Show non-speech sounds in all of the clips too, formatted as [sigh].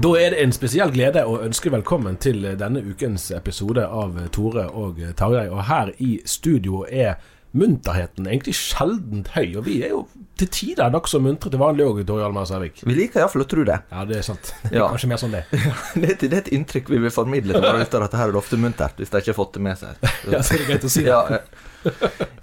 Da er det en spesiell glede å ønske velkommen til denne ukens episode av Tore og Tarjei. Og her i studio er munterheten egentlig sjeldent høy. Og vi er jo til tider nokså muntre til vanlig òg, Torje Almar Sævik. Vi liker iallfall å tro det. Ja, det er sant. Det [laughs] er Ja. Kanskje mer sånn det. [laughs] det, er, det er et inntrykk vi vil formidle til våre lyttere, at her er det ofte muntert, hvis de ikke har fått det med seg. [laughs] Ja, så er det greit å si det. Ja,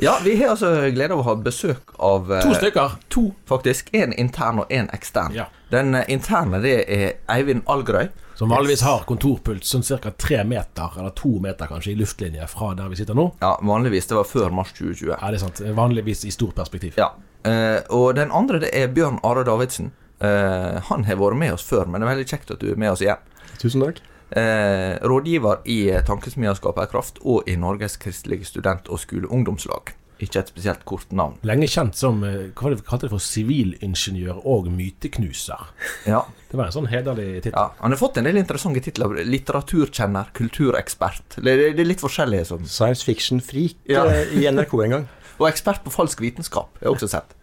ja. vi har altså glede av å ha besøk av eh, To stykker. To, faktisk. En intern og en ekstern. Ja. Den eh, interne det er Eivind Algrøy. Som vanligvis har kontorpult sånn ca. tre meter, eller to meter kanskje, i luftlinje fra der vi sitter nå. Ja, vanligvis. Det var før mars 2020. Ja, det er sant. Vanligvis i stort perspektiv. Ja. Eh, og den andre det er Bjørn Are Davidsen. Eh, han har vært med oss før, men det er veldig kjekt at du er med oss igjen. Tusen takk. Eh, rådgiver i Tankesmia Skaperkraft og i Norges kristelige student- og skoleungdomslag. Ikke et spesielt kort navn. Lenge kjent som eh, hva var det kalte det for sivilingeniør og myteknuser. Ja. Det var en sånn hederlig tittel. ja. Han har fått en del interessante titler. Litteraturkjenner, kulturekspert. Det det- det er litt forskjellige som Science fiction-freak Ja. eh, i NRK en gang. [laughs] Og ekspert på falsk vitenskap, har jeg også sett.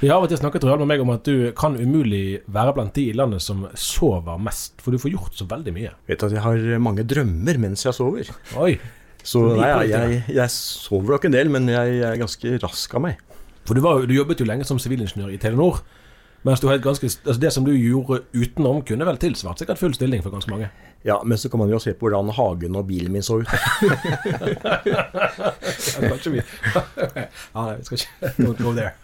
Vi har av og til snakket Royal, med meg om at du kan umulig være blant de i landet som sover mest, for du får gjort så veldig mye. Vet at jeg har mange drømmer mens jeg sover. Oi, Så nei, jeg, jeg sover nok en del, men jeg er ganske rask av meg. For du, var, du jobbet jo lenge som sivilingeniør i Telenor. Mens du hadde ganske, altså det som du gjorde utenom, kunne vel tilsvart sikkert full stilling for ganske mange. Ja, men så kan man jo se på hvordan hagen og bilen min så ut. [laughs] Ja, nei, [laughs] vi skal ikke Don't go there. [laughs]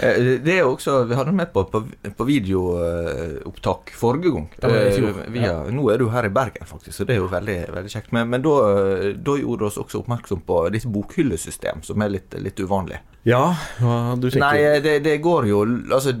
Eh, Det er jo også Vi hadde med på, på, på videoopptak forrige gang. Det var i fjor, via, ja. Nå er du her i Bergen, faktisk, så det er jo veldig, veldig kjekt. Men, men da, eh, da gjorde du oss også oppmerksom på ditt bokhyllesystem, som er litt, litt uvanlig. Ja, hva du tenker Nei, eh, det, det går jo Altså,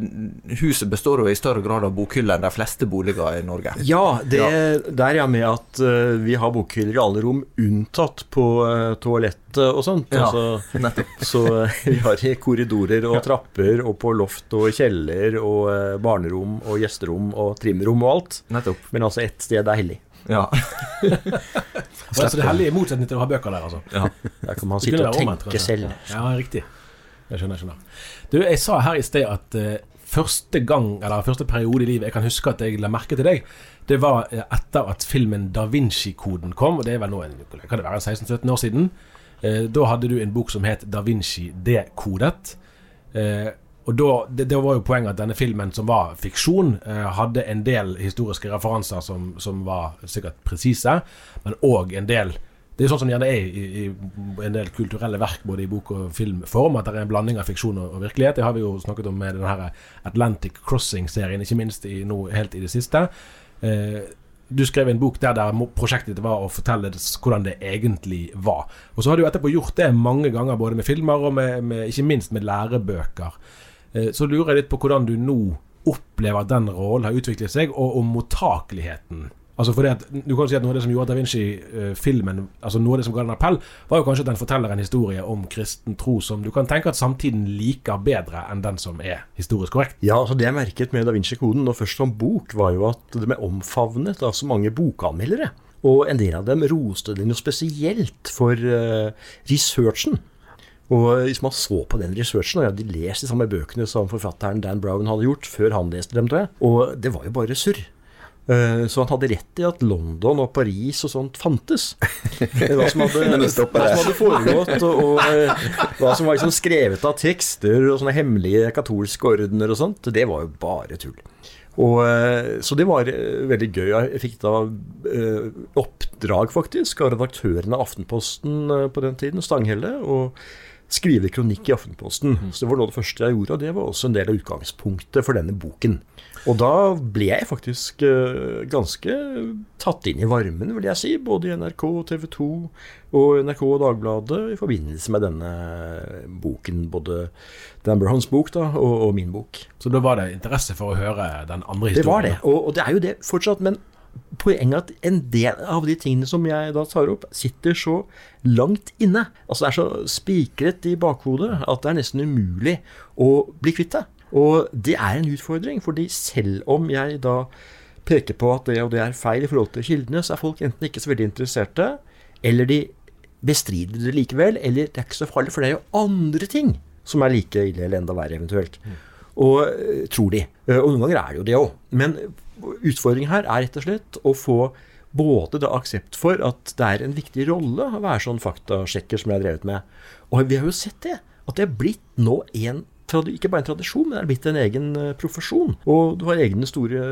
huset består jo i større grad av bokhyller enn de fleste boliger i Norge. Ja, det, der er jeg med at uh, vi har bokhyller i alle rom, unntatt på uh, toalettet og sånt. Ja, Altså, nettopp. [laughs] så uh, vi har i korridorer og trapper og på loft og kjeller og barnerom og gjesterom og trimrom og alt. Nettopp. Men altså ett sted er hellig. Ja. [laughs] Altså, det er hellig i motsetning til å ha bøker der, altså. ja. Der kan man sitte og tenke selv. Ja, riktig. Jeg skjønner, jeg skjønner. Du, jeg sa her i sted at uh, første gang, eller første periode i livet jeg kan huske at jeg la merke til deg, det var uh, etter at filmen Da Vinci-koden kom, og det er vel nå en, kan det være 16-17 år siden. Uh, da hadde du en bok som het Da Vinci dekodet. Eh, og da, det, det var jo poenget at denne filmen, som var fiksjon, eh, hadde en del historiske referanser som, som var sikkert presise, men òg en del Det er sånn som gjerne er i, i en del kulturelle verk, både i bok- og filmform, at det er en blanding av fiksjon og, virkelighet. Det har vi jo snakket om med denne Atlantic Crossing-serien, ikke minst i, nå helt i det siste. Eh, du skrev en bok der, der prosjektet var å fortelle hvordan det egentlig var. Og så har du etterpå gjort det mange ganger, både med filmer og med, med, ikke minst med lærebøker. Eh, Så lurer jeg litt på hvordan du nå opplever at den rollen har utviklet seg, og om mottakeligheten Altså for at, du kan si at Noe av det som gjorde Da Vinci-filmen Altså noe av det som ga den appell, var jo kanskje at den forteller en historie om kristen tro som du kan tenke at samtiden liker bedre enn den som er historisk korrekt. Ja, altså Det jeg merket med Da Vinci-koden, og først som bok, var jo at det ble omfavnet av så mange bokanmeldere. Og en del av dem roste den jo spesielt for uh, researchen. Og hvis man så på den researchen, og jeg hadde lest de samme bøkene som forfatteren Dan Brown hadde gjort før han leste dem, tror jeg, og det var jo bare surr. Eh, Så han hadde rett i at London og Paris og sånt fantes. Hva som hadde, hva som hadde foregått, og, og eh, hva som var liksom skrevet av tekster og sånne hemmelige katolske ordener og sånt, det var jo bare tull. Og, eh, så det var eh, veldig gøy. Jeg fikk da eh, oppdrag, faktisk, av redaktøren av Aftenposten eh, på den tiden, Stanghelle, å skrive kronikk i Aftenposten. Så det var noe av det første jeg gjorde, og det var også en del av utgangspunktet for denne boken. Og da ble jeg faktisk eh, ganske tatt inn i varmen, vil jeg si, både i NRK, TV 2 og NRK og Dagbladet i forbindelse med denne boken, både Dan Burhans bok da, og, og min bok. Så da var det interesse for å høre den andre historien? Det var det, og, og det er jo det fortsatt. Men poenget at en del av de tingene som jeg da tar opp, sitter så langt inne. Altså Det er så spikret i bakhodet at det er nesten umulig å bli kvitt det. Og det er en utfordring, fordi selv om jeg da peker på at det og det er feil i forhold til kildene, så er folk enten ikke så veldig interesserte, eller de bestrider det likevel, eller det er ikke så farlig, for det er jo andre ting som er like ille eller enda verre eventuelt. Og eh, tror de. Eh, Og noen ganger er det jo det òg. Men utfordringen her er rett og slett å få både da aksept for at det er en viktig rolle å være sånn faktasjekker som jeg har drevet med. Og vi har jo sett det. At det er blitt nå en ikke bare en tradisjon, men det er blitt en egen eh, profesjon. Og du har egne store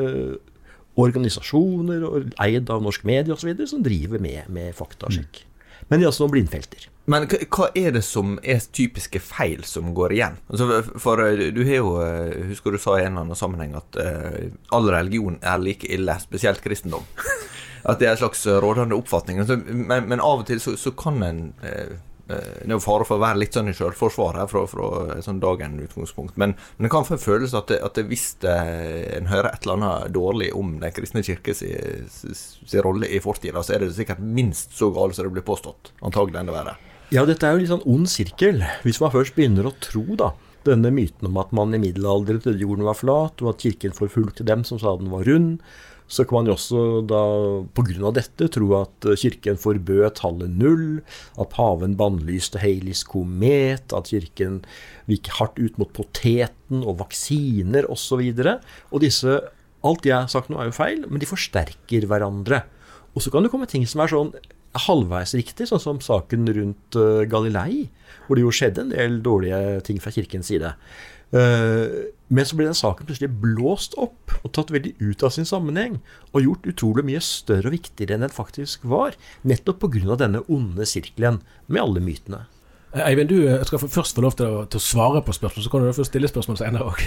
organisasjoner og eid av norsk medie osv. som driver med, med faktasjekk. Men de har også noen blindfelter. Men hva, er det som er typiske feil som går igjen? Altså, for- eh, du har jo eh, Husker du sa i en eller annen sammenheng at uh, all religion er like ille, spesielt kristendom. [laughs] At det er en slags rådende oppfatning. Altså, men, men av og til så, så kan en eh, Det er jo fare for å være litt sånn i sjølforsvar her fra, fra sånn dagen utgangspunkt, men, men det kan få en følelse at, det, at det hvis det, en hører et eller annet dårlig om Den kristne kirkes rolle i fortida, så er det sikkert minst så galt som det blir påstått. Antagelig enda verre. Ja, dette er jo litt sånn ond sirkel. Hvis man først begynner å tro, da, denne myten om at man i middelalderen trodde jorden var flat, og at kirken forfulgte dem som sa den var rund, så kan man jo også da pga. dette tro at eh, kirken forbød tallet null, at paven bannlyste Haleys komet, at kirken gikk hardt ut mot poteten og vaksiner osv. Og, så og disse Alt jeg har sagt nå, er jo feil, men de forsterker hverandre. Og så kan det komme ting som er sånn halvveis riktig, sånn som saken rundt eh, Galilei, hvor det jo skjedde en del dårlige ting fra kirkens side. Eh, men så ble den saken plutselig blåst opp og tatt veldig ut av sin sammenheng, og gjort utrolig mye større og viktigere enn den faktisk var, nettopp pga. denne onde sirkelen med alle mytene. Eh, Eivind, du eh, skal først få lov til å, til å svare på spørsmål, så kan du da først stille spørsmål senere [laughs] òg.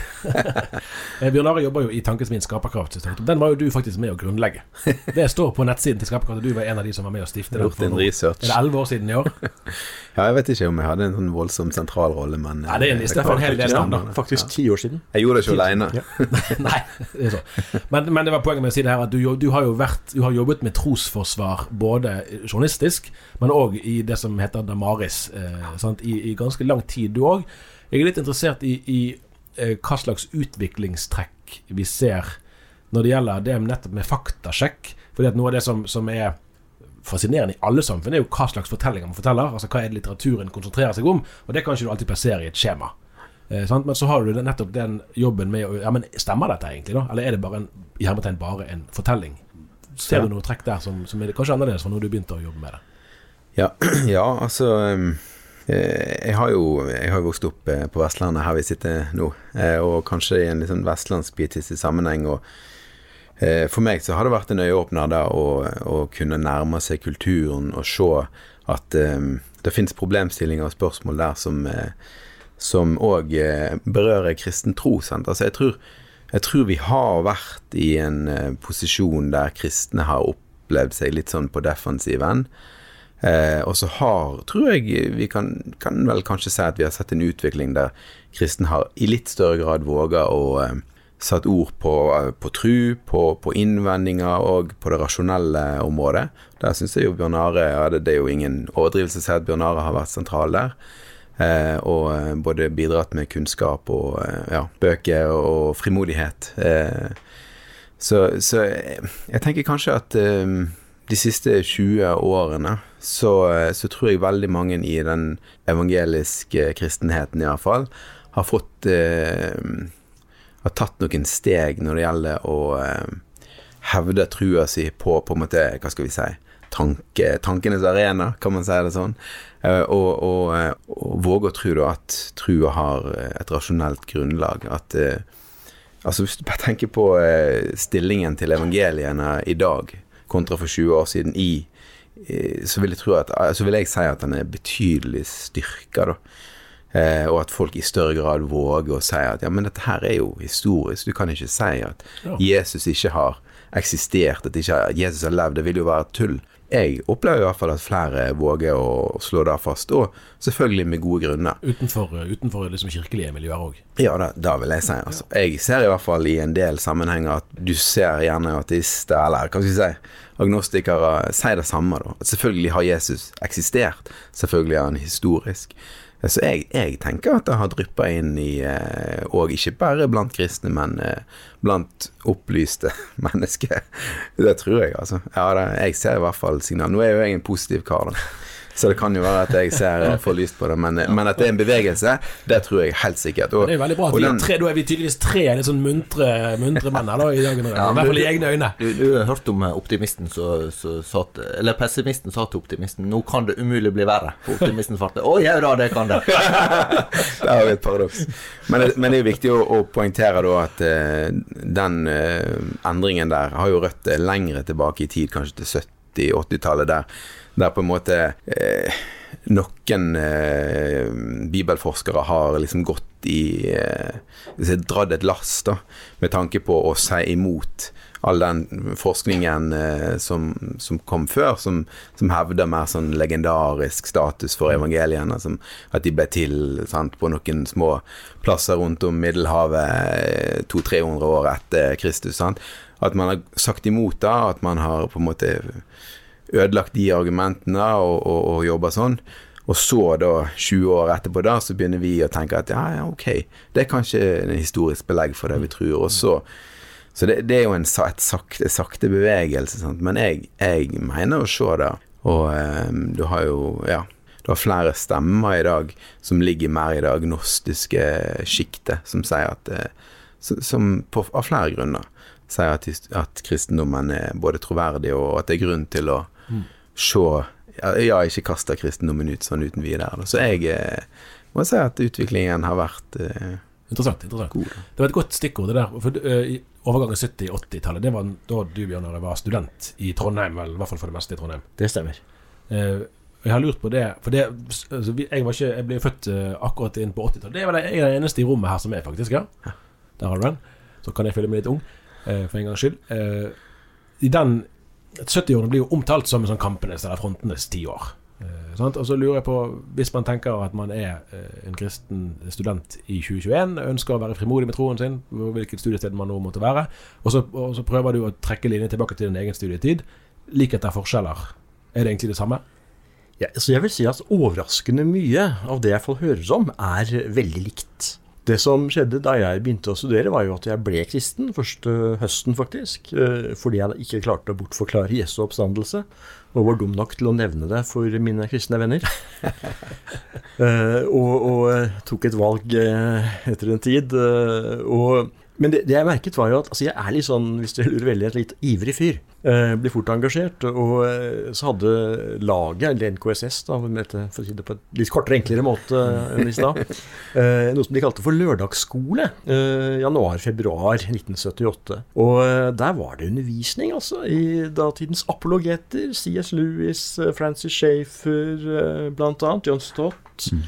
Bjørn Are jobber jo i Tankesmien Skaperkraft. Den var jo du faktisk med å grunnlegge. [laughs] Det står på nettsiden til Skaperkraft, og du var en av de som var med å stifte den. For research. Er det elleve år siden i år? [laughs] Ja, jeg vet ikke om jeg hadde en sånn voldsom sentral rolle, men Ja, det er en liste for en hel del navn, faktisk ti år siden. Jeg gjorde det ikke aleine. Nei, det er så. Men, men det var poenget med å si det her at du, du har jo vært, du har jobbet med trosforsvar både journalistisk, men òg i det som heter Damaris, eh? I, i ganske lang tid, du òg. Jeg er litt interessert i, i eh, hva slags utviklingstrekk vi ser når det gjelder det nettopp med faktasjekk. Fordi at noe av det som, som er fascinerende i alle samfunn, er jo hva slags fortellinger man forteller. Altså hva er det litteraturen konsentrerer seg om, og det kan ikke du alltid plassere i et skjema. Eh, sant? Men så har du nettopp den jobben med å Ja, men stemmer dette egentlig, da? Eller er det bare en, i hermetegn bare en fortelling? Ser du noen trekk der som, som er kanskje annerledes fra når du begynte å jobbe med det? Ja, [clears throat] ja, altså um, jeg har jo jeg har vokst opp eh, på Vestlandet, her vi sitter nå, eh, og kanskje i en litt sånn vestlandspietistisk sammenheng. og eh, For meg så har det vært en øyeåpner da å, å kunne nærme seg kulturen og se at um, det finnes problemstillinger og spørsmål der som eh, òg eh, berører kristen tro. Altså, jeg, tror, jeg tror vi har vært i en eh, posisjon der kristne har opplevd seg litt sånn på defensiven. Eh, og så har, tror jeg vi kan, kan vel kanskje si at vi har sett en utvikling der kristen har i litt større grad våga å, eh, satt ord på, på tru, på, på innvendinger og på det rasjonelle området. Der syns jeg jo Bjørn Are ja, det, det, er jo ingen overdrivelse å si at Bjørn Are har vært sentral der. Eh, og eh, både bidratt med kunnskap og eh, ja, bøker og frimodighet. Eh, så, så jeg tenker kanskje at eh, de siste 20 årene så, så, tror jeg veldig mange i den evangeliske kristenheten iallfall har fått eh, har tatt noen steg når det gjelder å eh, hevde trua si på på en måte, hva skal vi si, tanke, tankenes arena, kan man si det sånn. Eh, og, og, eh, og, våge å tro at trua har et rasjonelt grunnlag. At eh, Altså Hvis du bare tenker på eh, stillingen til evangeliene i dag kontra for 20 år siden i så vil at, så vil jeg si at den er betydelig styrka. Eh, og at folk i større grad våger å si at ja, men dette her er jo historisk. Du kan ikke si at ja. Jesus ikke har eksistert, at ikke Jesus har levd. Det vil jo være tull. Jeg opplever i hvert fall at flere våger å slå det fast, og selvfølgelig med gode grunner. Utenfor, eh, utenfor liksom kirkelige miljøer òg? Ja, da, da, vil jeg si. Altså. Jeg ser i hvert fall i en del sammenhenger at du ser gjerne ateister, eller hva skal vi si, agnostikere, sier det samme. da. Selvfølgelig har Jesus eksistert. Selvfølgelig er han historisk. Så jeg, jeg, tenker at det har dryppa inn i Og eh, ikke bare blant kristne, men eh, blant opplyste [laughs] mennesker. Det tror jeg, altså. Ja, det, jeg ser i hvert fall signal. Nå er jo jeg en positiv kar, da. Så det kan jo være at jeg ser eh, for lyst på det, men, men, at det er en bevegelse, det tror jeg helt sikkert. Og, det er veldig bra at vi den, tre, da er vi tydeligvis tre litt sånn muntre, muntre menn her da, i dag. Ja, I hvert fall i egne øyne. Du, du, har hørt om optimisten som sa Eller pessimisten sa til optimisten Nå kan det umulig bli verre. For optimisten svarte Å ja da, det kan det. [laughs] det er jo et paradoks. Men, men, det er jo viktig å, å poengtere da at uh, den uh, endringen der har jo røtter lengre tilbake i tid, kanskje til 70-80-tallet, der der på en måte eh, noen eh, bibelforskere har liksom gått i eh, Dratt et lass, da, med tanke på å si imot all den forskningen eh, som, som, kom før, som, som hevder mer sånn legendarisk status for evangeliene. Som, at de ble til sant, på noen små plasser rundt om Middelhavet 200-300 eh, år etter Kristus. Sant? At man har sagt imot da, at man har på en måte ødelagt de argumentene og, og, og jobba sånn. Og så, da, 20 år etterpå, da, så begynner vi å tenke at ja, ja, ok, det er kanskje en historisk belegg for det vi tror. Og så Så det, det er jo en sakte, sakte bevegelse, sant? men jeg, jeg, mener å se det. Og um, du har jo, ja du har flere stemmer i dag som ligger mer i det agnostiske sjiktet, som sier at eh, Som på, av flere grunner sier at, at kristendommen er både troverdig, og at det er grunn til å mm. se Ja, ikke kaste kristendommen ut sånn uten videre. Så jeg eh, må si at utviklingen har vært eh, Interessant. interessant. God. Det var et godt stikkord, det der. For uh, Overgangen 70-80-tallet, det var da du, Bjørnar, var student i Trondheim, vel, i hvert fall for det meste i Trondheim. Det stemmer. Uh, jeg har lurt på det, for det, altså, jeg, ikke, jeg, ble født uh, akkurat inn på 80-tallet. Det var jeg er den eneste i rommet her som er, faktisk. ja. ja. Der har du den. Så kan jeg føle meg litt ung, for en gangs skyld. I den 70-årene blir jo omtalt som en sånn kampenes eller frontenes tiår. Eh, og så lurer jeg på, hvis man tenker at man er eh, en kristen student i 2021, ønsker å være frimodig med troen sin, hvilket studiested man nå måtte være, og så, og så prøver du å trekke linjen tilbake til din egen studietid, likhet er forskjeller. Er det egentlig det samme? Ja, så jeg vil si at overraskende mye av det jeg får høre om, er veldig likt. Det som skjedde da jeg begynte å studere, var jo at jeg ble kristen første høsten, faktisk. Eh, fordi jeg ikke klarte å bortforklare Jesu oppstandelse, og var dum nok til å nevne det for mine kristne venner. [laughs] Eh, og, og, eh, tok et valg etter en tid. Og men det, det, jeg merket, var jo at altså jeg er litt sånn, hvis du lurer veldig, et litt ivrig fyr. Eh, blir fort engasjert. Og eh, så hadde laget, eller NKSS, da, for å si det på et litt kortere, enklere måte enn i stad, [laughs] eh, noe som de kalte for lørdagsskole. Eh, Januar-februar 1978. Og eh, der var det undervisning, altså, i datidens apologeter. CS Lewis, eh, Francis blant annet. John Stott. Mm.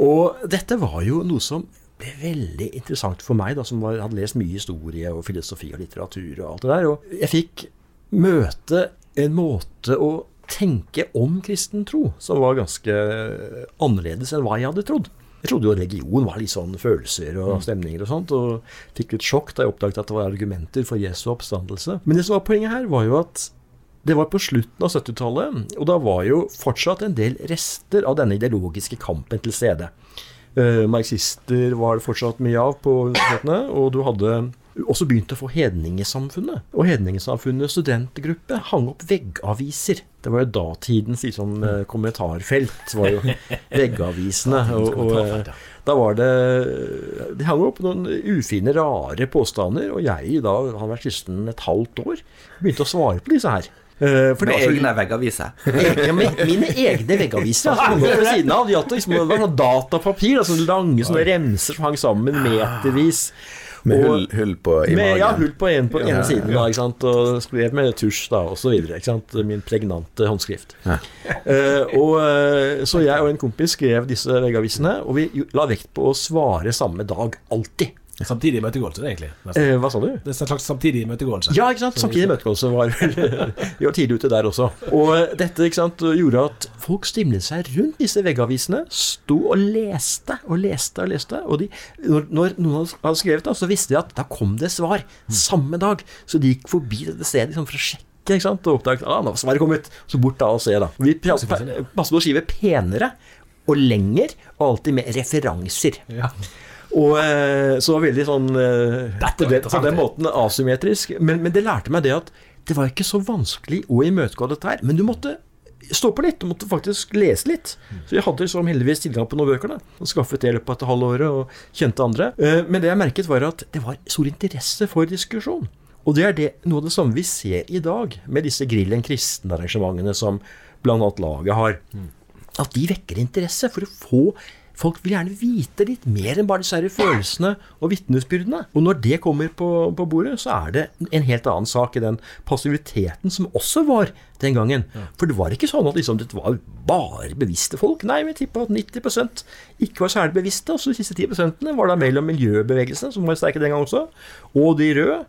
Og dette var jo noe som ble veldig interessant for meg, da, som var, hadde lest mye historie og filosofi og litteratur og alt det der. Og jeg fikk møte en måte å tenke om kristen tro som var ganske annerledes enn hva jeg hadde trodd. Jeg trodde jo religion var litt sånn følelser og stemninger og sånt, og fikk litt sjokk da jeg oppdaget at det var argumenter for Jesu oppstandelse. Men det som var poenget her, var jo at det var på slutten av 70-tallet, og da var jo fortsatt en del rester av denne ideologiske kampen til stede. Uh, marxister var det fortsatt mye av på universitetene, og du hadde også begynt å få Hedningesamfunnet. Og Hedningesamfunnets studentgruppe hang opp veggaviser. Det var jo datidens liksom, eh, kommentarfelt, var jo [laughs] veggavisene. Og, og, eh, da var det De hang opp noen ufine, rare påstander, og jeg da hadde vært kristen et halvt år, begynte å svare på disse her. Uh, med egne veggaviser? ja, mine egne veggaviser. Ved siden av. De hadde liksom, det var sånn datapapir, altså lange sånne remser som hang sammen metervis. Med hull, hull, på i med, magen? Ja, hull på en på ja, ene siden. Da, ikke sant? Og skrev med tusj da, og så videre. Ikke sant? Min pregnante håndskrift. Ja. Uh, og, uh, så jeg og en kompis skrev disse veggavisene, og vi la vekt på å svare samme dag. Alltid. Samtidig imøtegåelse, egentlig. Eh, hva sa du? Det er en slags samtidig imøtegåelse. Ja, ikke sant. Samtidig imøtegåelse var [laughs] Vi var tidlig ute der også. Og dette ikke sant, gjorde at folk stimlet seg rundt disse veggavisene. Sto og leste og leste og leste. Og de, når, når, noen hadde skrevet, da, så visste de at da kom det svar samme dag. Så de gikk forbi dette stedet liksom, for å sjekke. Ikke sant? Og oppdaget ah, nå var svaret kommet. Så bort da og se, da. Vi passet på å skrive penere og lenger, og alltid med referanser. Ja. Og eh, så veldig sånn eh, på, det, på den måten asymmetrisk. Men, men, det lærte meg det at det var ikke så vanskelig å imøtegå dette her. Men du måtte stå på litt. Du måtte faktisk lese litt. Så jeg hadde liksom heldigvis tilgang på noen bøker. da, og Skaffet det i løpet av et halvåret og kjente andre. Eh, men det jeg merket, var at det var stor interesse for diskusjon. Og det er det, noe av det samme vi ser i dag med disse Grillen kristen-arrangementene som bl.a. laget har. At de vekker interesse for å få Folk vil gjerne vite litt mer enn bare disse følelsene og vitnesbyrdene. Og når det kommer på, på, bordet, så er det en helt annen sak i den passiviteten som også var den gangen. For det var ikke sånn at liksom, det var bare bevisste folk. Nei, vi tippa at 90% ikke var særlig bevisste. Og så de siste 10% var da mellom miljøbevegelsene, som var sterke den gangen også, og de røde.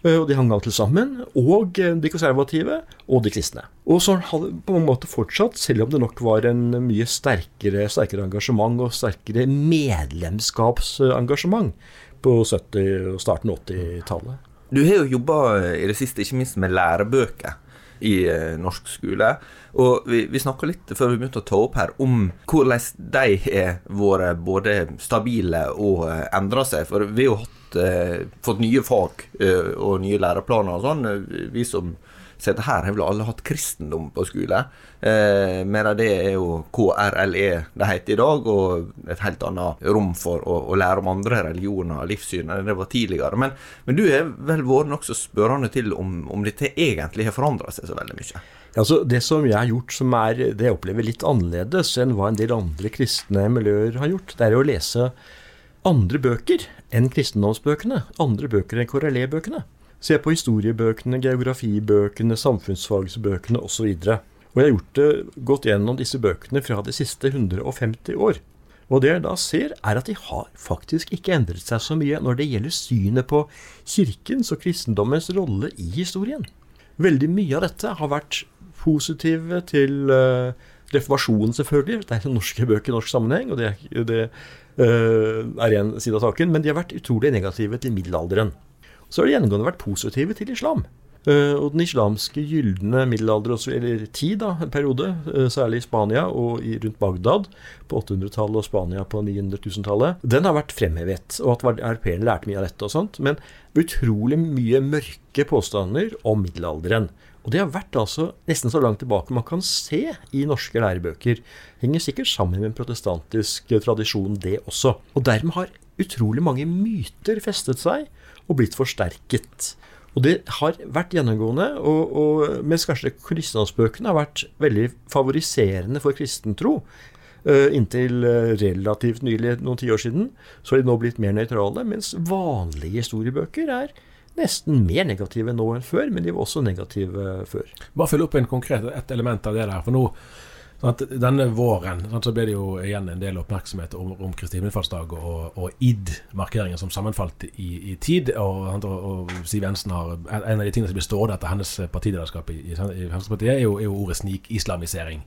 Eh, og de hang av til sammen. Og eh, de konservative og de kristne. Og så hadde det på en måte fortsatt, selv om det nok var en mye sterkere, sterkere engasjement og sterkere medlemskapsengasjement på 70- og starten av 80-tallet. Du har jo jobba i det siste ikke minst med lærebøker i eh, norsk skole. Og vi, vi snakka litt før vi begynte å ta opp her om hvordan de har vært både stabile og endra seg. For vi har jo eh, fått nye fag eh, og nye læreplaner og sånn. Vi som sitter her, har vel alle hatt kristendom på skole. Eh, av det er jo KRLE det heter i dag, og et helt annet rom for å, å lære om andre religioner og livssyn enn det var tidligere. Men, men du har vel vært nokså spørrende til om, om dette egentlig har forandra seg så veldig mye? Altså, det som jeg har gjort som er det jeg opplever litt annerledes enn hva en del andre kristne miljøer har gjort, det er å lese andre bøker enn kristendomsbøkene. Andre bøker enn Corellé-bøkene. Se på historiebøkene, geografibøkene, samfunnsfagsbøkene osv. Og jeg har gjort det, gått gjennom disse bøkene fra de siste 150 år. Og det jeg da ser, er at de har faktisk ikke endret seg så mye når det gjelder synet på kirkens og kristendommens rolle i historien. Veldig mye av dette har vært positive til reformasjonen, selvfølgelig. Det er norske bøker i norsk sammenheng, og det, det er én side av saken. Men de har vært utrolig negative til middelalderen. Så har de gjennomgående vært positive til islam. Uh, og den islamske gylne middelalder, eller tid, da, en periode, uh, særlig i Spania og rundt Bagdad på 800-tallet og Spania på 900 000-tallet, den har vært fremhevet. Og at RP-ene lærte mye av dette og sånt. Men utrolig mye mørke påstander om middelalderen. Og det har vært altså nesten så langt tilbake man kan se i norske lærebøker. Henger sikkert sammen med en protestantisk tradisjon, det også. Og dermed har utrolig mange myter festet seg og blitt forsterket. Og det har vært gjennomgående, og, og, mens kanskje kristendomsbøkene har vært veldig favoriserende for kristentro, tro. inntil uh, relativt nylig, noen tiår siden, så har de nå blitt mer nøytrale, mens vanlige historiebøker er nesten mer negative nå enn før, men de var også negative før. Bare følg opp en konkret et element av det der. for nå Sånn denne våren så ble det jo igjen en del oppmerksomhet om, om Kristi himmelfartsdag og, og id-markeringen som sammenfalt i, i tid. Og, og, og, Siv Jensen har En av de tingene som blir stående etter hennes partilederskap i, i, Fremskrittspartiet, er jo, er jo ordet snikislamisering.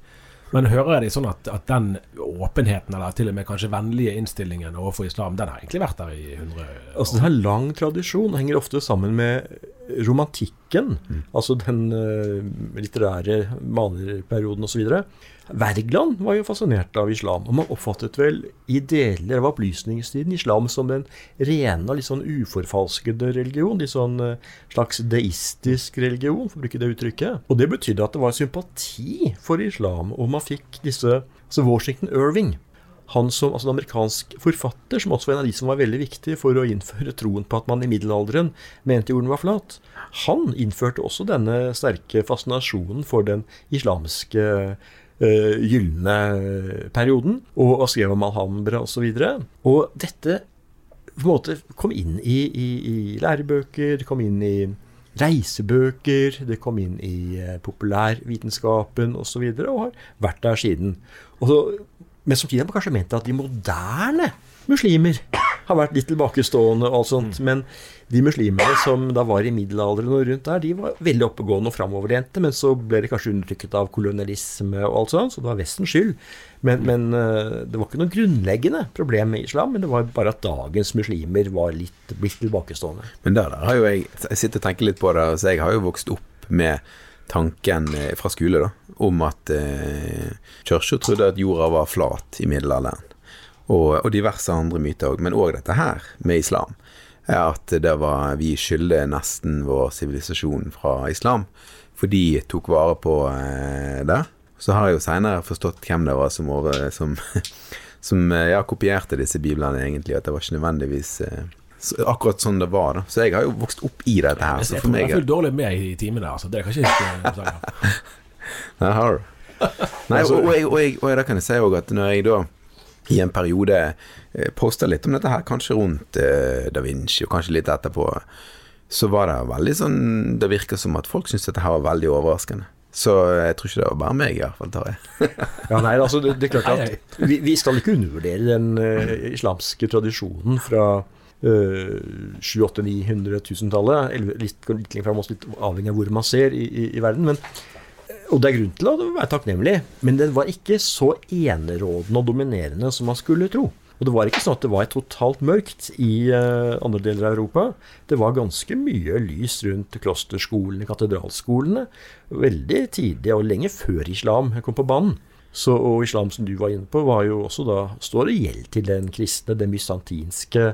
Men hører jeg det sånn at, at den åpenheten, eller til og med kanskje vennlige innstillingen overfor islam, den har egentlig vært der i 100 år? Altså, Den har lang tradisjon henger ofte sammen med romantikken. Altså den uh, litterære malerperioden osv. Wergeland var jo fascinert av islam. Og man oppfattet vel i deler av opplysningstiden islam som den rene litt sånn uforfalskede religion. Litt sånn uh, slags deistisk religion, for å bruke det uttrykket. Og det betydde at det var sympati for islam. Og man fikk disse Altså Washington Irving han som, altså en amerikansk forfatter, som også var en av de som var veldig viktig for å innføre troen på at man i middelalderen mente jorden var flat, han innførte også denne sterke fascinasjonen for den islamske uh, gylne perioden, og, og skrev om Alhambra osv. Og, så og dette på en måte kom inn i, i, i lærebøker, det kom inn i reisebøker, det kom inn i uh, populærvitenskapen osv., og, så videre, og har vært der siden. Og så men samtidig har man kanskje ment at de moderne muslimer har vært litt tilbakestående og alt sånt. Mm. Men de muslimene som da var i middelalderen og rundt der, de var veldig oppegående og framoverlente. Men så ble de kanskje undertrykket av kolonialisme og alt sånt, så det var Vestens skyld. Men, men, eh, det var ikke noe grunnleggende problem med islam, men det var bare at dagens muslimer var litt blitt tilbakestående. Men der, der har jo jeg Jeg sitter og tenker litt på det, så jeg har jo vokst opp med tanken eh, fra skole da, om at eh, kirka trodde at jorda var flat i middelalderen. Og, og diverse andre myter òg. Men òg dette her med islam. er At det var, vi skylder nesten vår sivilisasjon fra islam. For de tok vare på eh, det. Så har jeg jo seinere forstått hvem det var som, som, [laughs] som eh, ja, kopierte disse biblene, egentlig. At det var ikke nødvendigvis eh, akkurat sånn det var. da Så jeg har jo vokst opp i dette her. Så for meg Jeg er dårlig med i timene. Altså. Det kan ikke. Det [laughs] har du. Nei, og, og, jeg, og, jeg, og da kan jeg si òg at når jeg da i en periode eh, posta litt om dette her, kanskje rundt eh, Da Vinci, og kanskje litt etterpå, så var det veldig sånn Det virka som at folk syntes dette her var veldig overraskende. Så jeg tror ikke det var bare meg, i hvert fall, tar jeg. [laughs] ja, nei, altså, det, det, er klart at vi, vi skal ikke undervurdere den uh, islamske tradisjonen fra 700-800-900-1000-tallet. Litt, litt lenger fram, litt avhengig av hvor man ser i, i, i verden. Men, og det er grunn til å være takknemlig, men den var ikke så enerådende og dominerende som man skulle tro. Og det var ikke sånn at det var totalt mørkt i uh, andre deler av Europa. Det var ganske mye lys rundt klosterskolene, katedralskolene. Veldig tidlig, og lenge før islam kom på banen. Så, og islam, som du var inne på, var jo også da står i gjeld til den kristne, den bysantinske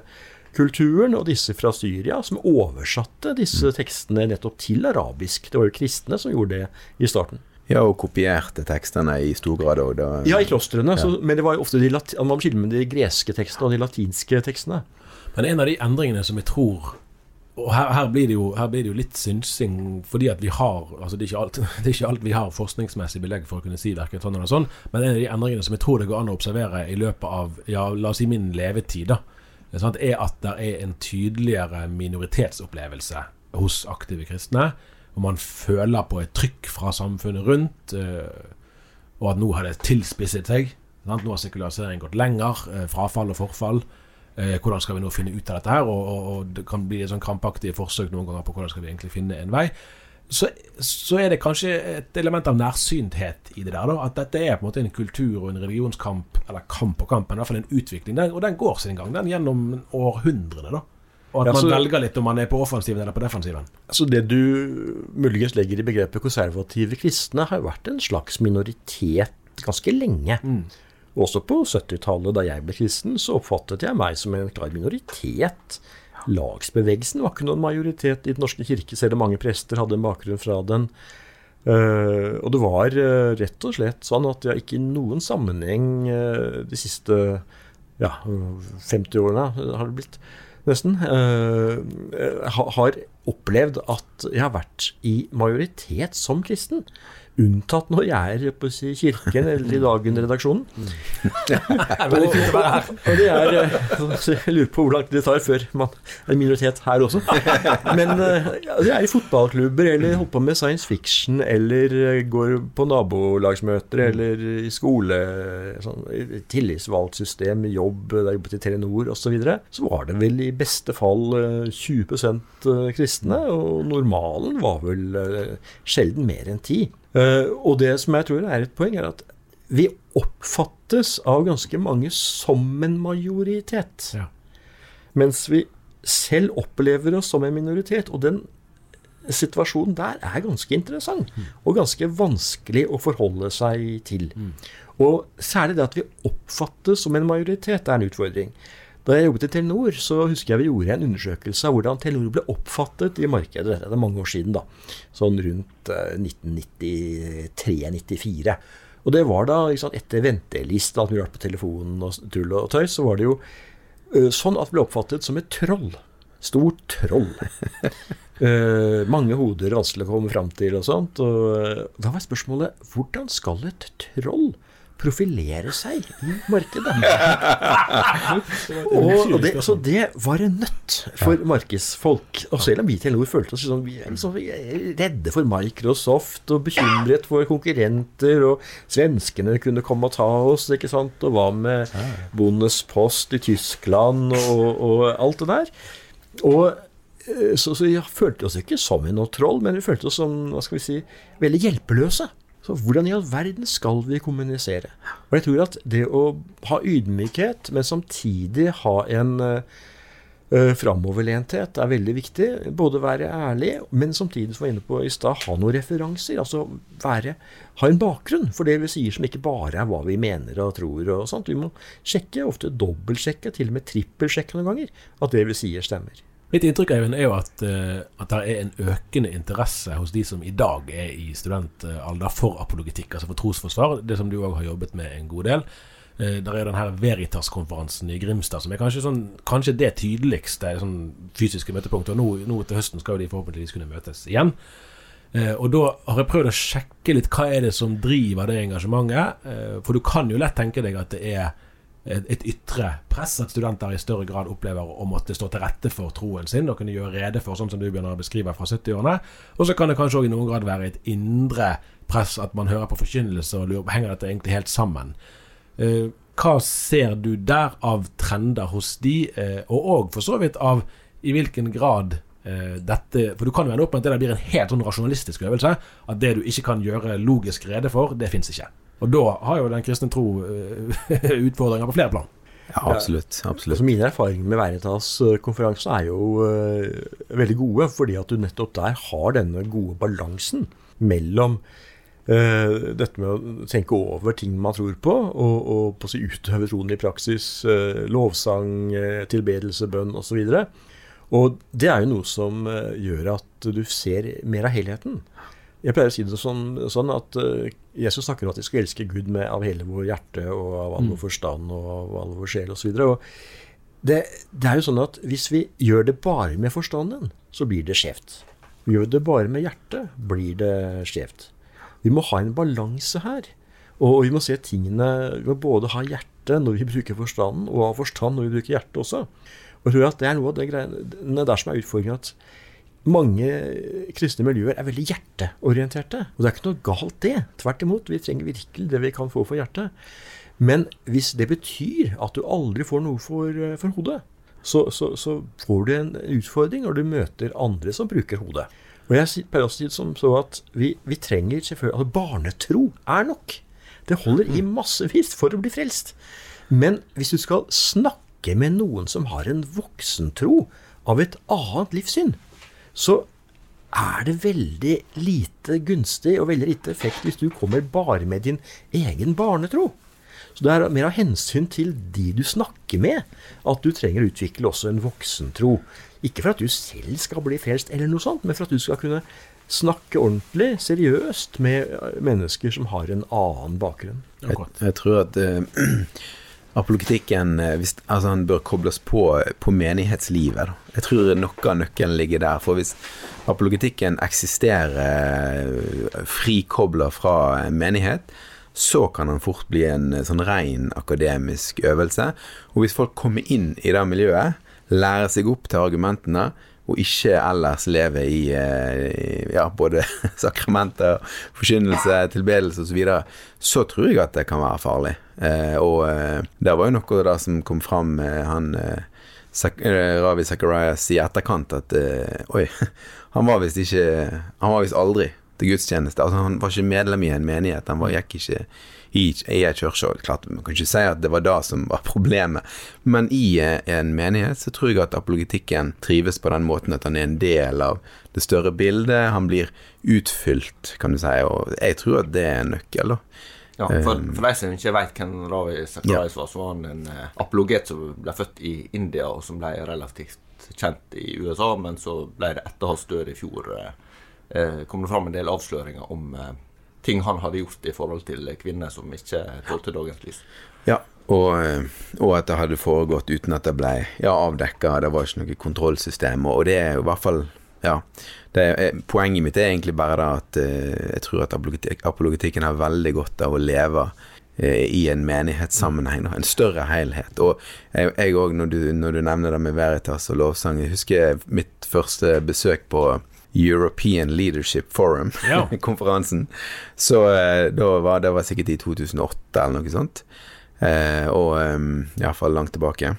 kulturen, og disse fra Syria, som oversatte disse mm. tekstene nettopp til arabisk. Det var jo kristne som gjorde det i starten. Ja, og kopierte tekstene i stor grad òg. Ja, i klostrene. Ja. men det var jo ofte de, man skille med de greske tekstene og de latinske tekstene. Men en av de endringene som jeg tror og her, her, blir jo, her, blir det jo, litt synsing, fordi at vi har altså det er, alt, [laughs] det, er ikke alt, vi har forskningsmessig belegg for å kunne si verken sånn eller sånn, men en av de endringene som jeg tror det går an å observere i løpet av ja, la oss si min levetid, da, er at det er en tydeligere minoritetsopplevelse hos aktive kristne. Og man føler på et trykk fra samfunnet rundt, eh, og at nå har det tilspisset seg. Nå har sekulariseringen gått lenger. Eh, frafall og forfall. Eh, hvordan skal vi nå finne ut av dette her? Og, og, og det kan bli et sånn krampaktige forsøk noen ganger på hvordan skal vi egentlig finne en vei så, så, er det kanskje et element av nærsynthet i det der. Da, at dette er på en måte en kultur og en religionskamp, eller kamp og kamp, men i hvert fall en utvikling. Den, og den går sin gang, den gjennom århundrene. da. Og at ja, så, man velger litt om man er på offensiven eller på defensiven. Så Det du muligens legger i begrepet konservative kristne, har vært en slags minoritet ganske lenge. Mm. Også på 70-tallet, da jeg ble kristen, så oppfattet jeg meg som en klar minoritet lagsbevegelsen var ikke noen majoritet i Den norske kirke, selv om mange prester hadde en bakgrunn fra den. Uh, og det var uh, rett og slett sånn at jeg ikke i noen sammenheng uh, de siste ja, 50 årene har det blitt, nesten, har opplevd at jeg har vært i majoritet som kristen. Unntatt når jeg er på si, Kirken eller i Dagen-redaksjonen. og, og, og det er så Jeg lurer på hvor langt det tar før man er minoritet her også. [laughs] Men eh, jeg er i fotballklubber eller holder på med science fiction eller eh, går på nabolagsmøter eller i skole, sånn, tillitsvalgtsystem, jobb, der jobbet i Telenor osv. Så, videre, så var det vel i beste fall 20% kristne, og normalen var vel sjelden mer enn 10 Uh, og det som jeg tror er et poeng, er at vi oppfattes av ganske mange som en majoritet. Ja. Mens vi selv opplever oss som en minoritet. Og den situasjonen der er ganske interessant. Og ganske vanskelig å forholde seg til. Og særlig det at vi oppfattes som en majoritet, er en utfordring. Da jeg jobbet i Telenor, så husker jeg vi gjorde en undersøkelse av hvordan Telenor ble oppfattet i markedet. Dette er mange år siden, da. Sånn rundt eh, 1993-94. Og det var da sant, etter venteliste, alt mulig rart på telefonen og tull og tøys, så var det jo eh, sånn at det ble oppfattet som et troll. Stort troll. uh, [laughs] mange hoder vanskelig å komme fram til og sånt. Og eh, da var spørsmålet hvordan skal et troll profilere seg i markedet? [laughs] og, og det, så det var en nøtt for markedsfolk. Og selv om vi i Telenor følte oss sånn, vi er liksom redde for Microsoft og bekymret for konkurrenter, og svenskene kunne komme og ta oss, ikke sant, og hva med Bundespost i Tyskland og, og alt det der. Og eh, så, så vi følte oss ikke som noe troll, men vi følte oss som hva skal vi si, veldig hjelpeløse. Så hvordan i all verden skal vi kommunisere? Og jeg tror at det å ha ydmykhet, men samtidig ha en uh, framoverlenthet, er veldig viktig. Både være ærlig, men samtidig, som jeg var inne på i stad, ha noen referanser. Altså være, ha en bakgrunn for det vi sier som ikke bare er hva vi mener og tror. og sånt. Vi må sjekke, ofte dobbeltsjekke, til og med trippelsjekke noen ganger, at det vi sier, stemmer. Mitt inntrykk Eivind, er jo at, uh, at det er en økende interesse hos de som i dag er i studentalder for apologetikk, altså for trosforsvar. Det som du òg har jobbet med en god del. Uh, der er den her Veritas-konferansen i Grimstad, som er kanskje, sånn, kanskje det tydeligste sånn fysiske møtepunktet. Og nå, nå, til høsten skal jo de forhåpentligvis kunne møtes igjen. Uh, og da har jeg prøvd å sjekke litt hva er det som driver det engasjementet. for du kan jo lett tenke deg at det er et ytre press, at studenter i større grad opplever å måtte stå til rette for troen sin og kunne gjøre rede for, sånn som du begynner å beskrive fra 70-årene. Og så kan det kanskje òg i noen grad være et indre press, at man hører på forkynnelse og lurer henger dette egentlig helt sammen. Eh, hva ser du der av trender hos de, eh, og òg for så vidt av i hvilken grad eh, dette For du kan jo ende opp med at det blir en helt sånn rasjonalistisk øvelse. At det du ikke kan gjøre logisk rede for, det fins ikke. Og da har jo den kristne tro uh, [laughs] utfordringer på flere plan. Ja, absolutt. absolutt. Altså mine erfaringer med Veritas-konferansen er jo uh, veldig gode, fordi at du nettopp der har denne gode balansen mellom uh, dette med å tenke over ting man tror på, og, og på å si utøve troen i praksis. Uh, lovsang, tilbedelse, bønn osv. Og, og det er jo noe som gjør at du ser mer av helheten. Jeg pleier å si det sånn, sånn at uh, Jesus snakker om at vi skal elske Gud med, av hele vår hjerte og av all vår mm. forstand og av all vår sjel osv. Det, det er jo sånn at hvis vi gjør det bare med forstanden, så blir det skjevt. Gjør vi det bare med hjertet, blir det skjevt. Vi må ha en balanse her. Og vi må se tingene Vi må både ha hjerte når vi bruker forstanden, og ha forstand når vi bruker hjertet også. Og jeg tror at det er noe av det greiene der som er utfordringen. at mange kristne miljøer er veldig hjerteorienterte. Og det er ikke noe galt, det. Tvert imot. Vi trenger virkelig det vi kan få for hjertet. Men hvis det betyr at du aldri får noe for, eh, for hodet, så, så, så, får du en utfordring når du møter andre som bruker hodet. Og jeg pleier også å som så at vi, vi trenger selvfølgelig altså Barnetro er nok. Det holder i massevis for å bli frelst. Men hvis du skal snakke med noen som har en voksentro av et annet livssyn, så er det veldig lite gunstig og veldig lite effekt hvis du kommer bare med din egen barnetro. Så det er mer av hensyn til de du snakker med, at du trenger å utvikle også en voksentro. Ikke for at du selv skal bli frelst, eller noe sånt, men for at du skal kunne snakke ordentlig, seriøst, med mennesker som har en annen bakgrunn. Jeg, jeg tror at uh, [clears throat] apologetikken eh, hvis, altså han bør kobles på, på menighetslivet. Da. Jeg tror noe av nøkkelen ligger der. For hvis apologetikken eksisterer eh, frikobla fra menighet, så kan den fort bli en eh, sånn ren akademisk øvelse. Og hvis folk kommer inn i det miljøet, lærer seg opp til argumentene, og ikke ellers leve i ja, både [laughs] sakramenter, forkynnelse, tilbedelse osv., så, videre, så tror jeg at det kan være farlig. Eh, og eh, det var jo noe da som kom fram med han eh, Ravi Zacharias i etterkant, at oi, [laughs] han var visst ikke Han var visst aldri til gudstjeneste. Altså, han var ikke medlem i en menighet. Han var, gikk ikke i, i en kirke. Klart, man kan ikke si at det var det som var [laughs] problemet, men i en menighet så tror jeg at apologetikken trives på den måten at han er en del av det større bildet. Han blir utfylt, kan du si, og jeg tror at det er en nøkkel. da. Ja, for, for de som ikke vet hvem Ravi Zacharias var, så var han en eh, apologet som ble født i India, og som ble relativt kjent i USA, men så ble det etter hans død i fjor eh, eh, kom det fram en del avsløringer om eh, ting han hadde gjort i forhold til kvinner som ikke tålte dagens lys. Ja, og, eh, og, at det hadde foregått uten at det ble ja, avdekka. Det var ikke noe kontrollsystem. Og det er jo i hvert fall Ja. Er, poenget mitt er egentlig bare at eh, jeg tror at apologetikken har veldig godt av å leve eh, i en menighetssammenheng, en større helhet. Og jeg òg, når, når, du nevner det med Veritas og lovsang Jeg husker mitt første besøk på European Leadership Forum-konferansen. [laughs] Så Så da var, det var sikkert i 2008 eller noe sånt. Eh, og um, iallfall langt tilbake.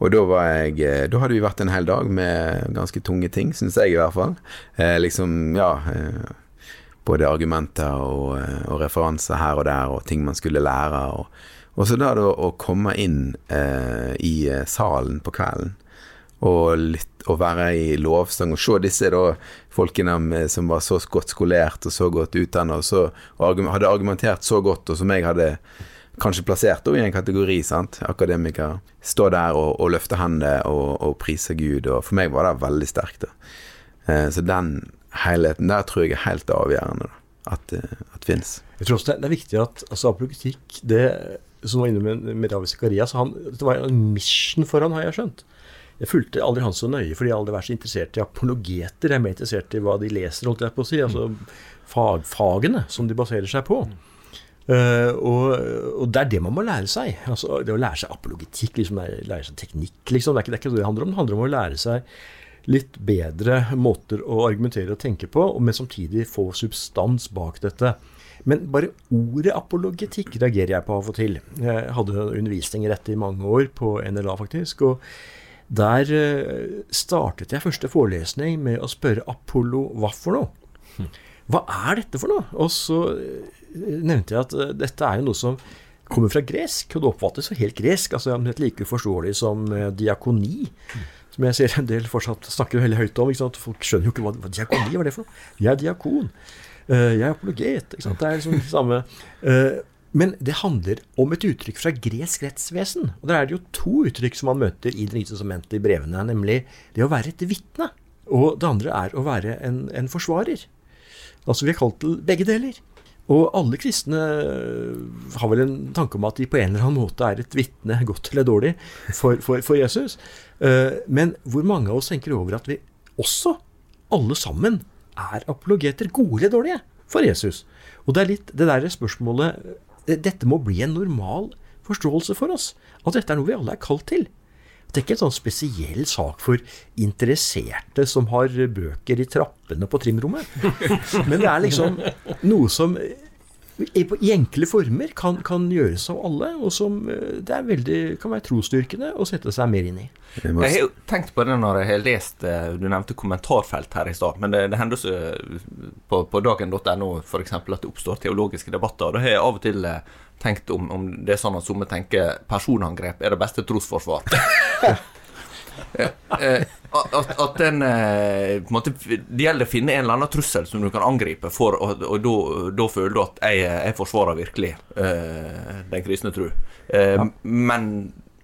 Og da var jeg eh, Da hadde vi vært en hel dag med ganske tunge ting, syns jeg i hvert fall. Eh, liksom, ja eh, Både argumenter og, eh, og, referanser her og der, og ting man skulle lære. Og, og så da, å komme inn eh, i salen på kvelden og litt å være i lovsang og se disse da folkene som var så godt skolert og så godt utdannet og, så, og hadde argumentert så godt, og som jeg hadde kanskje plassert i en kategori, sant. Akademiker. Stå der og, og løfte hendene og, og, prise Gud. Og for meg var det veldig sterkt. Eh, så den helheten der tror jeg er helt avgjørende da, at, det at fins. Jeg tror også det er viktig at altså, apologetikk det som var inne med, med Ravi Zakaria, Det var en mission for han, har jeg skjønt. Jeg fulgte aldri han så nøye, fordi jeg aldri vært så interessert i apologeter. Jeg er mer interessert i hva de leser, holdt jeg på å si. Altså fagfagene som de baserer seg på. Uh, og, og, det er det man må lære seg. Altså, det å lære seg apologetikk, liksom, lære seg teknikk. Liksom. Det, er ikke, det er ikke det det handler om. Det handler om å lære seg litt bedre måter å argumentere og tenke på, men samtidig få substans bak dette. Men bare ordet apologetikk reagerer jeg på av og til. Jeg hadde undervisning i dette i mange år, på NLA faktisk. og der uh, startet jeg første forelesning med å spørre Apollo hva for noe. Hm. Hva er dette for noe? Og så nevnte jeg at eh, dette er jo noe som kommer fra gresk, og det oppfattes jo helt gresk. altså Helt like uforståelig som eh, diakoni. Som jeg ser en del fortsatt snakker veldig høyt om. Folk skjønner jo ikke hva, hva diakoni hva er det for noe. Jeg er diakon. Uh, jeg er apologet. Det er liksom det samme. Men det handler om et uttrykk fra gresk rettsvesen. Og der er det jo to uttrykk som man møter i Det nye testamentet i brevene, nemlig det å være et vitne. Og det andre er å være en, en forsvarer. Altså Vi er kalt til begge deler. Og alle kristne har vel en tanke om at de på en eller annen måte er et vitne, godt eller dårlig, for, for, for, Jesus. Eh, men hvor mange av oss tenker over at vi også, alle sammen, er apologeter, gode eller dårlige, for Jesus? Og det er litt det der spørsmålet Dette må bli en normal forståelse for oss. At dette er noe vi alle er kalt til. Det er ikke en sånn spesiell sak for interesserte som har bøker i trappene på trimrommet. Men det er liksom noe som i enkle former kan, kan, gjøres av alle, og som eh, det er veldig, kan være trosstyrkende å sette seg mer inn i. Jeg har jo tenkt på det når jeg har lest eh, Du nevnte kommentarfelt her i stad. Men det, det hender så på, på dagen.no f.eks. at det oppstår teologiske debatter. Og da har jeg av og til eh, tenkt om, om det er sånn at noen tenker personangrep er det beste trosforsvar. [laughs] Eh, at, at, den eh, på en måte, Det gjelder å finne en eller annen trussel som du kan angripe, for, og, og da føler du at jeg, jeg forsvarer virkelig uh, den kristne tru. Uh, ja. Men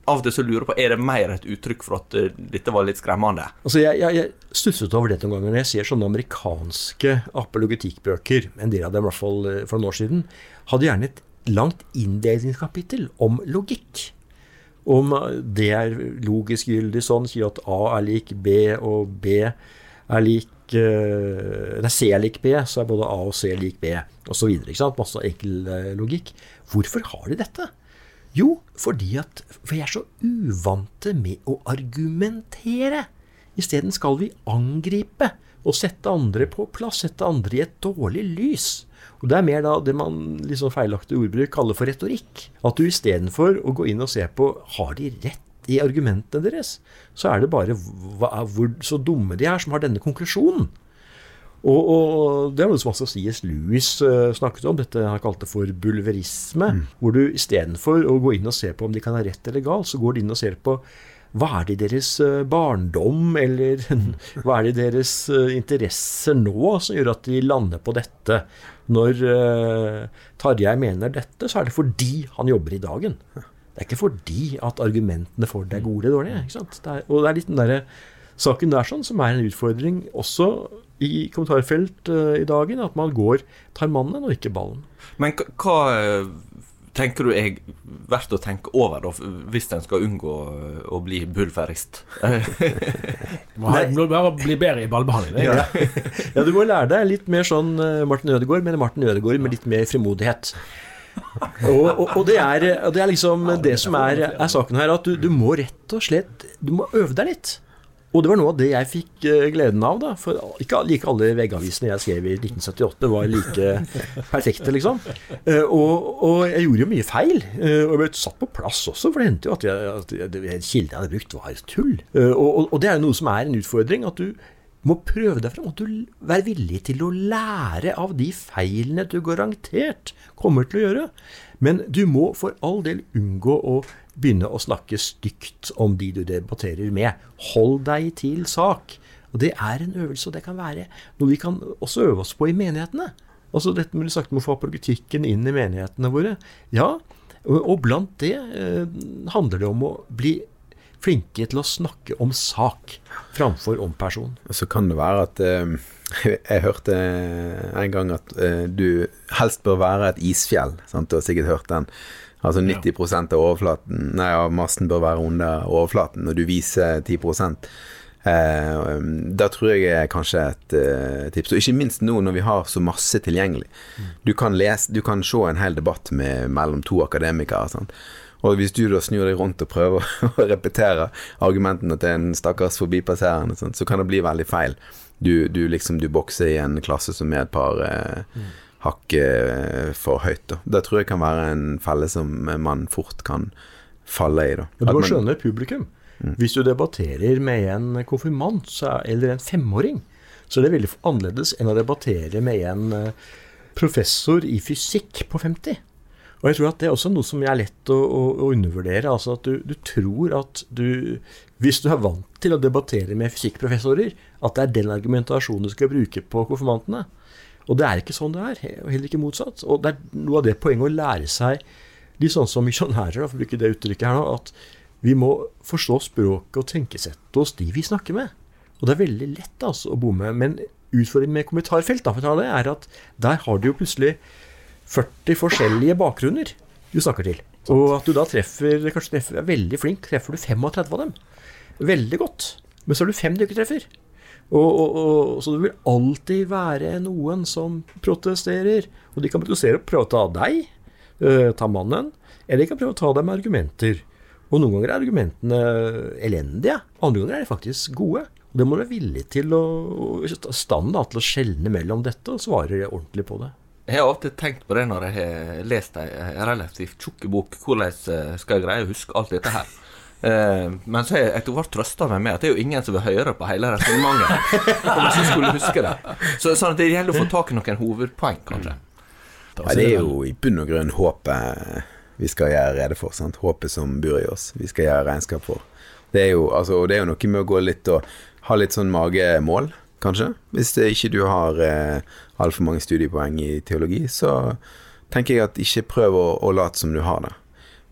av og til så lurer jeg på Er det mer et uttrykk for at uh, dette var litt skremmende? Altså Jeg, jeg, jeg stusset over det noen ganger når jeg ser sånne amerikanske apologetikkbøker, en del av dem i hvert fall for noen år siden, hadde gjerne et langt inndelingskapittel om logikk. Om det er logisk gyldig sånn, sier at A er lik B, og B er lik eh, Nei, C er lik B, så er både A og C lik B, osv. Masse enkel eh, logikk. Hvorfor har de dette? Jo, fordi at For jeg er så uvante med å argumentere. Isteden skal vi angripe og sette andre på plass, sette andre i et dårlig lys. Og Det er mer da det man liksom feilaktig ordbruk kaller for retorikk. At du istedenfor å gå inn og se på har de rett i argumentene deres, så er det bare hva, hvor så dumme de er som har denne konklusjonen. Og, og det er noe som også C.S. Lewis eh, snakket om, dette han kalte for bulverisme. Hvor du istedenfor å gå inn og se på om de kan ha rett eller galt, så går du inn og ser på hva er det i deres eh, barndom, eller [laughs] hva er det i deres eh, interesser nå som gjør at de lander på dette? Når uh, Tarjei mener dette, så er det fordi han jobber i dagen. Det er ikke fordi at argumentene for det er gode eller dårlige. Ikke sant? Det er, og det er litt den der saken der sånn som er en utfordring også i kommentarfelt uh, i dagen, at man går tar mannen og ikke ballen. Men hva eh, tenker du er verdt å tenke over, da, hvis en skal unngå å bli bulverist? Må ha- må bare bli bedre i ballbehandling. Ja. [laughs] ja, du må lære deg litt mer sånn eh, Martin Ødegaard, men Martin Ødegaard med litt mer frimodighet. Og, og, og, det er, og det er liksom det som er, er saken her, at du, du må rett og slett Du må øve deg litt. Og det var noe av det jeg fikk eh, gleden av. da, For ikke like alle veggavisene jeg skrev i 1978 var like [laughs] perfekte, liksom. Eh, Og, og jeg gjorde jo mye feil. eh, Og jeg ble satt på plass også, for det hendte jo at, jeg, at kilden jeg hadde brukt, var tull. Og, og, og det er jo noe som er en utfordring. at du må prøve deg fram. At du være villig til å lære av de feilene du garantert kommer til å gjøre. Men du må for all del unngå å begynne å snakke stygt om de du debatterer med. Hold deg til sak. Og det er en øvelse, og det kan være noe vi kan også øve oss på i menighetene. Altså dette med sagt å få apologetikken inn i menighetene våre. Ja, og, blant det eh, handler det om å bli flinke til å snakke om sak framfor om person. Så kan det være at eh, [laughs] Jeg hørte en gang at eh, du helst bør være et isfjell. Sant? Du har sikkert hørt den. Altså 90% av overflaten Nei, av massen bør være under overflaten, og du viser 10 Eh, da tror jeg er kanskje et eh, tips. Og ikke minst nå når vi har så masse tilgjengelig. Du kan, lese, du kan se en hel debatt med, mellom to akademikere. Sant? Og hvis du da snur deg rundt og prøver [laughs] å repetere argumentene til en stakkars forbipasserende, så kan det bli veldig feil. Du, du liksom du bokser i en klasse som er et par eh, hakk eh, for høyt. Da. Det tror jeg kan være en felle som man fort kan falle i. Da. Men du må skjønne publikum. Hvis du debatterer med en konfirmant så er- eller en femåring, så er det veldig annerledes enn å debattere med en eh, professor i fysikk på 50. Og jeg tror at det er også noe som er lett å, å, å undervurdere. Altså at du, du tror at du Hvis du er vant til å debattere med fysikkprofessorer, at det er den argumentasjonen du skal bruke på konfirmantene. Og det er ikke sånn det er, og heller ikke motsatt. Og det er noe av det poenget å lære seg, litt sånn som misjonærer, for å bruke det uttrykket her nå, at vi må forstå språket og tenkesettet hos de vi snakker med. Og det er veldig lett altså, å bomme. Men utfordringen med kommentarfelt da, det, er at der har du jo plutselig 40 forskjellige bakgrunner du snakker til. Og at du da treffer, kanskje treffer, er veldig flink, treffer du 35 av dem. Veldig godt. Men så er du fem du ikke treffer. Og, og, og, så det vil alltid være noen som protesterer. Og de kan protestere og prøve å ta deg, øh, ta mannen, eller de kan prøve å ta deg med argumenter. Og noen ganger er argumentene elendige, andre ganger er de faktisk gode. Og det må du være villig til å- stand da, til å skjelne mellom dette og svare ordentlig på det. Jeg har alltid tenkt på det når jeg har lest ei relativt tjukk bok. Hvordan eh, skal jeg greie å huske alt dette her? Eh, men så har jeg etter hvert trøsta meg med at det er jo ingen som vil høre på hele resonnementet. om skulle huske det. Så sånn det gjelder å få tak i noen hovedpoeng, kanskje. Ja, det er jo i bunn og grunn håpet vi skal gjøre rede for. Sant? Håpet som bor i oss, vi skal gjøre regnskap for. Det er jo, altså, det er jo noe med å gå litt og ha litt sånn magemål, kanskje. Hvis ikke du har eh, altfor mange studiepoeng i teologi, så tenker jeg at ikke prøv å, å late som du har det.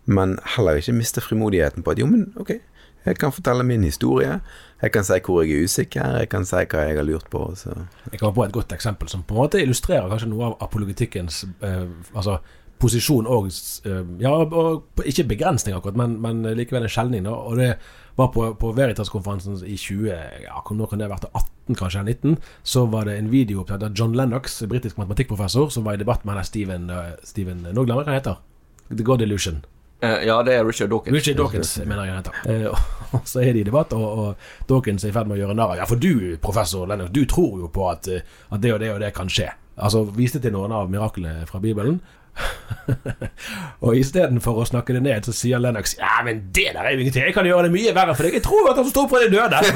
Men heller ikke miste frimodigheten på at jo, men ok, jeg kan fortelle min historie. Jeg kan si hvor jeg er usikker, jeg kan si hva jeg har lurt på. Så. Jeg kommer på et godt eksempel som på en måte illustrerer kanskje noe av apologetikkens eh, altså posisjon og eh, Ja, og ikke begrensning akkurat, men, men likevel en skjelning. Og det var på, på Veritas-konferansen i 20 ja, Når kan det ha vært? 18, kanskje? 19? Så var det en video opptatt av John Lennox, britisk matematikkprofessor, som var i debatt med henne Steven, eh, Steven Nå jeg hva han heter. The God Illusion. Eh, ja, det er Richard Dawkins. Richard Dawkins, mener jeg han. Eh, og så er de i debatt, og, og Dawkins er i ferd med å gjøre narr av Ja, for du, professor Lennox, du tror jo på at, eh, at det og det og det kan skje. Altså viste til noen av miraklene fra Bibelen. [laughs] og istedenfor å snakke det ned, så sier Lennox Ja, men det der er jo ingenting. Jeg kan gjøre det mye verre for deg. Jeg tror at han står på det døde. [laughs]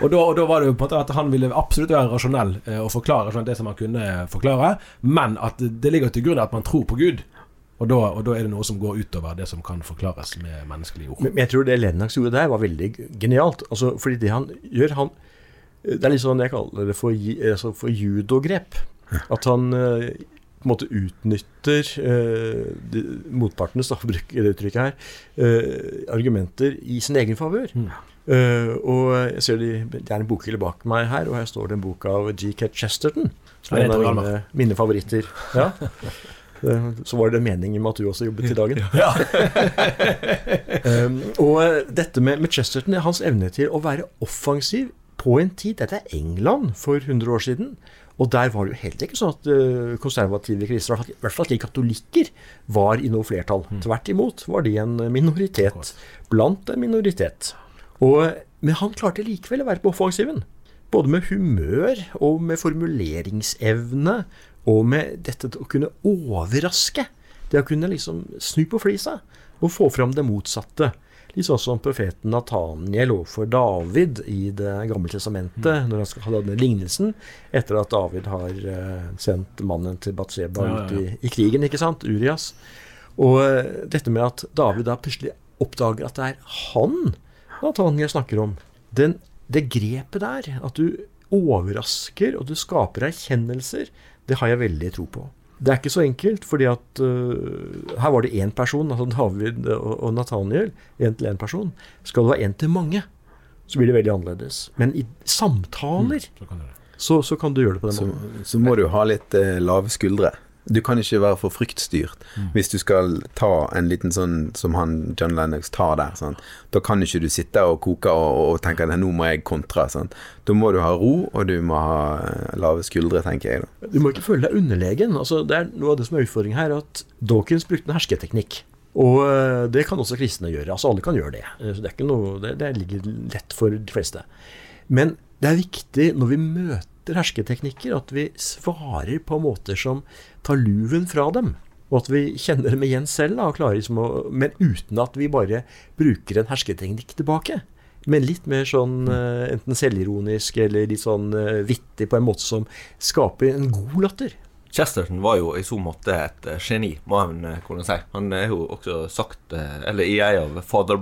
Og da, og da var det jo på en måte at han ville absolutt være rasjonell eh, og forklare rasjonelt det som han kunne forklare, men at det, det ligger til grunn at man tror på Gud. Og da, og da er det noe som går utover det som kan forklares med menneskelige ord. Men, jeg tror det Lennox gjorde der, var veldig genialt. Altså, fordi det han gjør han, Det er litt sånn jeg kaller det for, altså for judogrep. At han eh, på en måte utnytter uh, de, motpartenes, da, [laughs] for å bruke det uttrykket her, eh, argumenter i sin egen favør. Eh, og jeg ser de, det er en bokhylle bak meg her, og her står det en bok av G.K. Chesterton. Som er en av mine, mine favoritter. Ja. [laughs] Så var det meningen med at du også jobbet i dagen. [laughs] Um, [laughs] og dette med, med Chesterton, er hans evne til å være offensiv på en tid Dette er England for 100 år siden. Og der var det jo helt ikke sånn at eh, konservative kristne, i hvert fall- i hvert fall ikke katolikker, var i noe flertall. Tvert imot var de en minoritet blant en minoritet. Og, men han klarte likevel å være på offensiven. Både med humør og med formuleringsevne, og med dette å kunne overraske. Det å kunne liksom snu på flisa og få fram det motsatte. Litt sånn som profeten Nataniel overfor David i Det gamle testamentet, når han skal ha denne lignelsen etter at David har eh, sendt mannen til Batseba Ja, ja, ut i, i krigen, ikke sant? Urias. Og eh, dette med at David da plutselig oppdager at det er han Nataniel snakker om. Den, det grepet der, at du overrasker og du skaper erkjennelser, det har jeg veldig tro på. Det er ikke så enkelt, fordi at uh, her var det én person, altså David og, og Nathaniel. Én til én person. Skal det være én til mange, så blir det veldig annerledes. Men i samtaler Så kan så, så kan du gjøre det på den Så, måten. så må du ha litt uh, lave skuldre. Du kan ikke være for fryktstyrt hvis du skal ta en liten sånn som han John Lennox tar der. Sant? Da kan ikke du sitte og koke og, og tenke at nå må jeg kontre. Sant? Da må du ha ro, og du må ha eh, lave skuldre, tenker jeg. da. Du må ikke føle deg underlegen. Altså, det er noe av det som er utfordringen her, at Dawkins brukte en hersketeknikk. Og øh, det kan også kristne gjøre. Altså alle kan gjøre det. Eh, Så det, er ikke noe, det, det ligger lett for de fleste. Men det er viktig når vi møter hersketeknikker, at vi svarer på måter som tar luven fra dem. Og at vi kjenner dem igjen selv, da, og klarer liksom å, men uten at vi bare bruker en hersketeknikk tilbake. Men litt mer sånn eh, enten selvironisk eller litt sånn eh, vittig på en måte som skaper en god latter. Chesterton var jo i så måte et eh, geni, må en kunne si. Han er jo også sagt Eller i ei av Father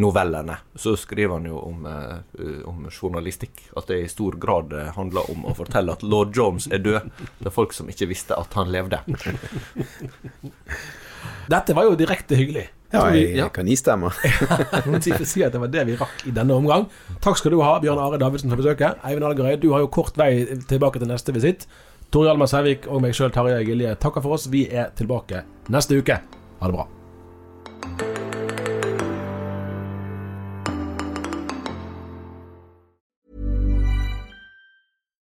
Brown-novellene så skriver han jo om, eh, om journalistikk. At det i stor grad eh, handler om å fortelle at lord Jones er død. Det er folk som ikke visste at han levde. [laughs] Dette var jo direkte hyggelig. Ja, Tror vi- jeg, [laughs] jeg kan istemme. Si at det var det vi rakk i denne omgang. Takk skal du ha, Bjørn Are Davidsen, for besøket. Eivind Algerøy, du har jo kort vei tilbake til neste visitt. Tor Hjalmar Sævik og meg sjøl, Tarjei Gilje, takker for oss. Vi er tilbake neste uke. Ha det bra.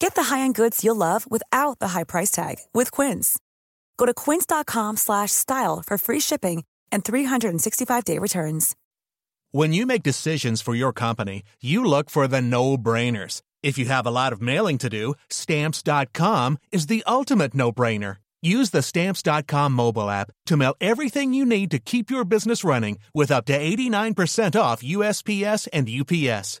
Get the high-end goods you'll love without the high price tag with Quince. Go to quince.com slash style for free shipping and 365-day returns. When you make decisions for your company, you look for the no-brainers. If you have a lot of mailing to do, stamps.com is the ultimate no-brainer. Use the stamps.com mobile app to mail everything you need to keep your business running with up to 89% off USPS and UPS.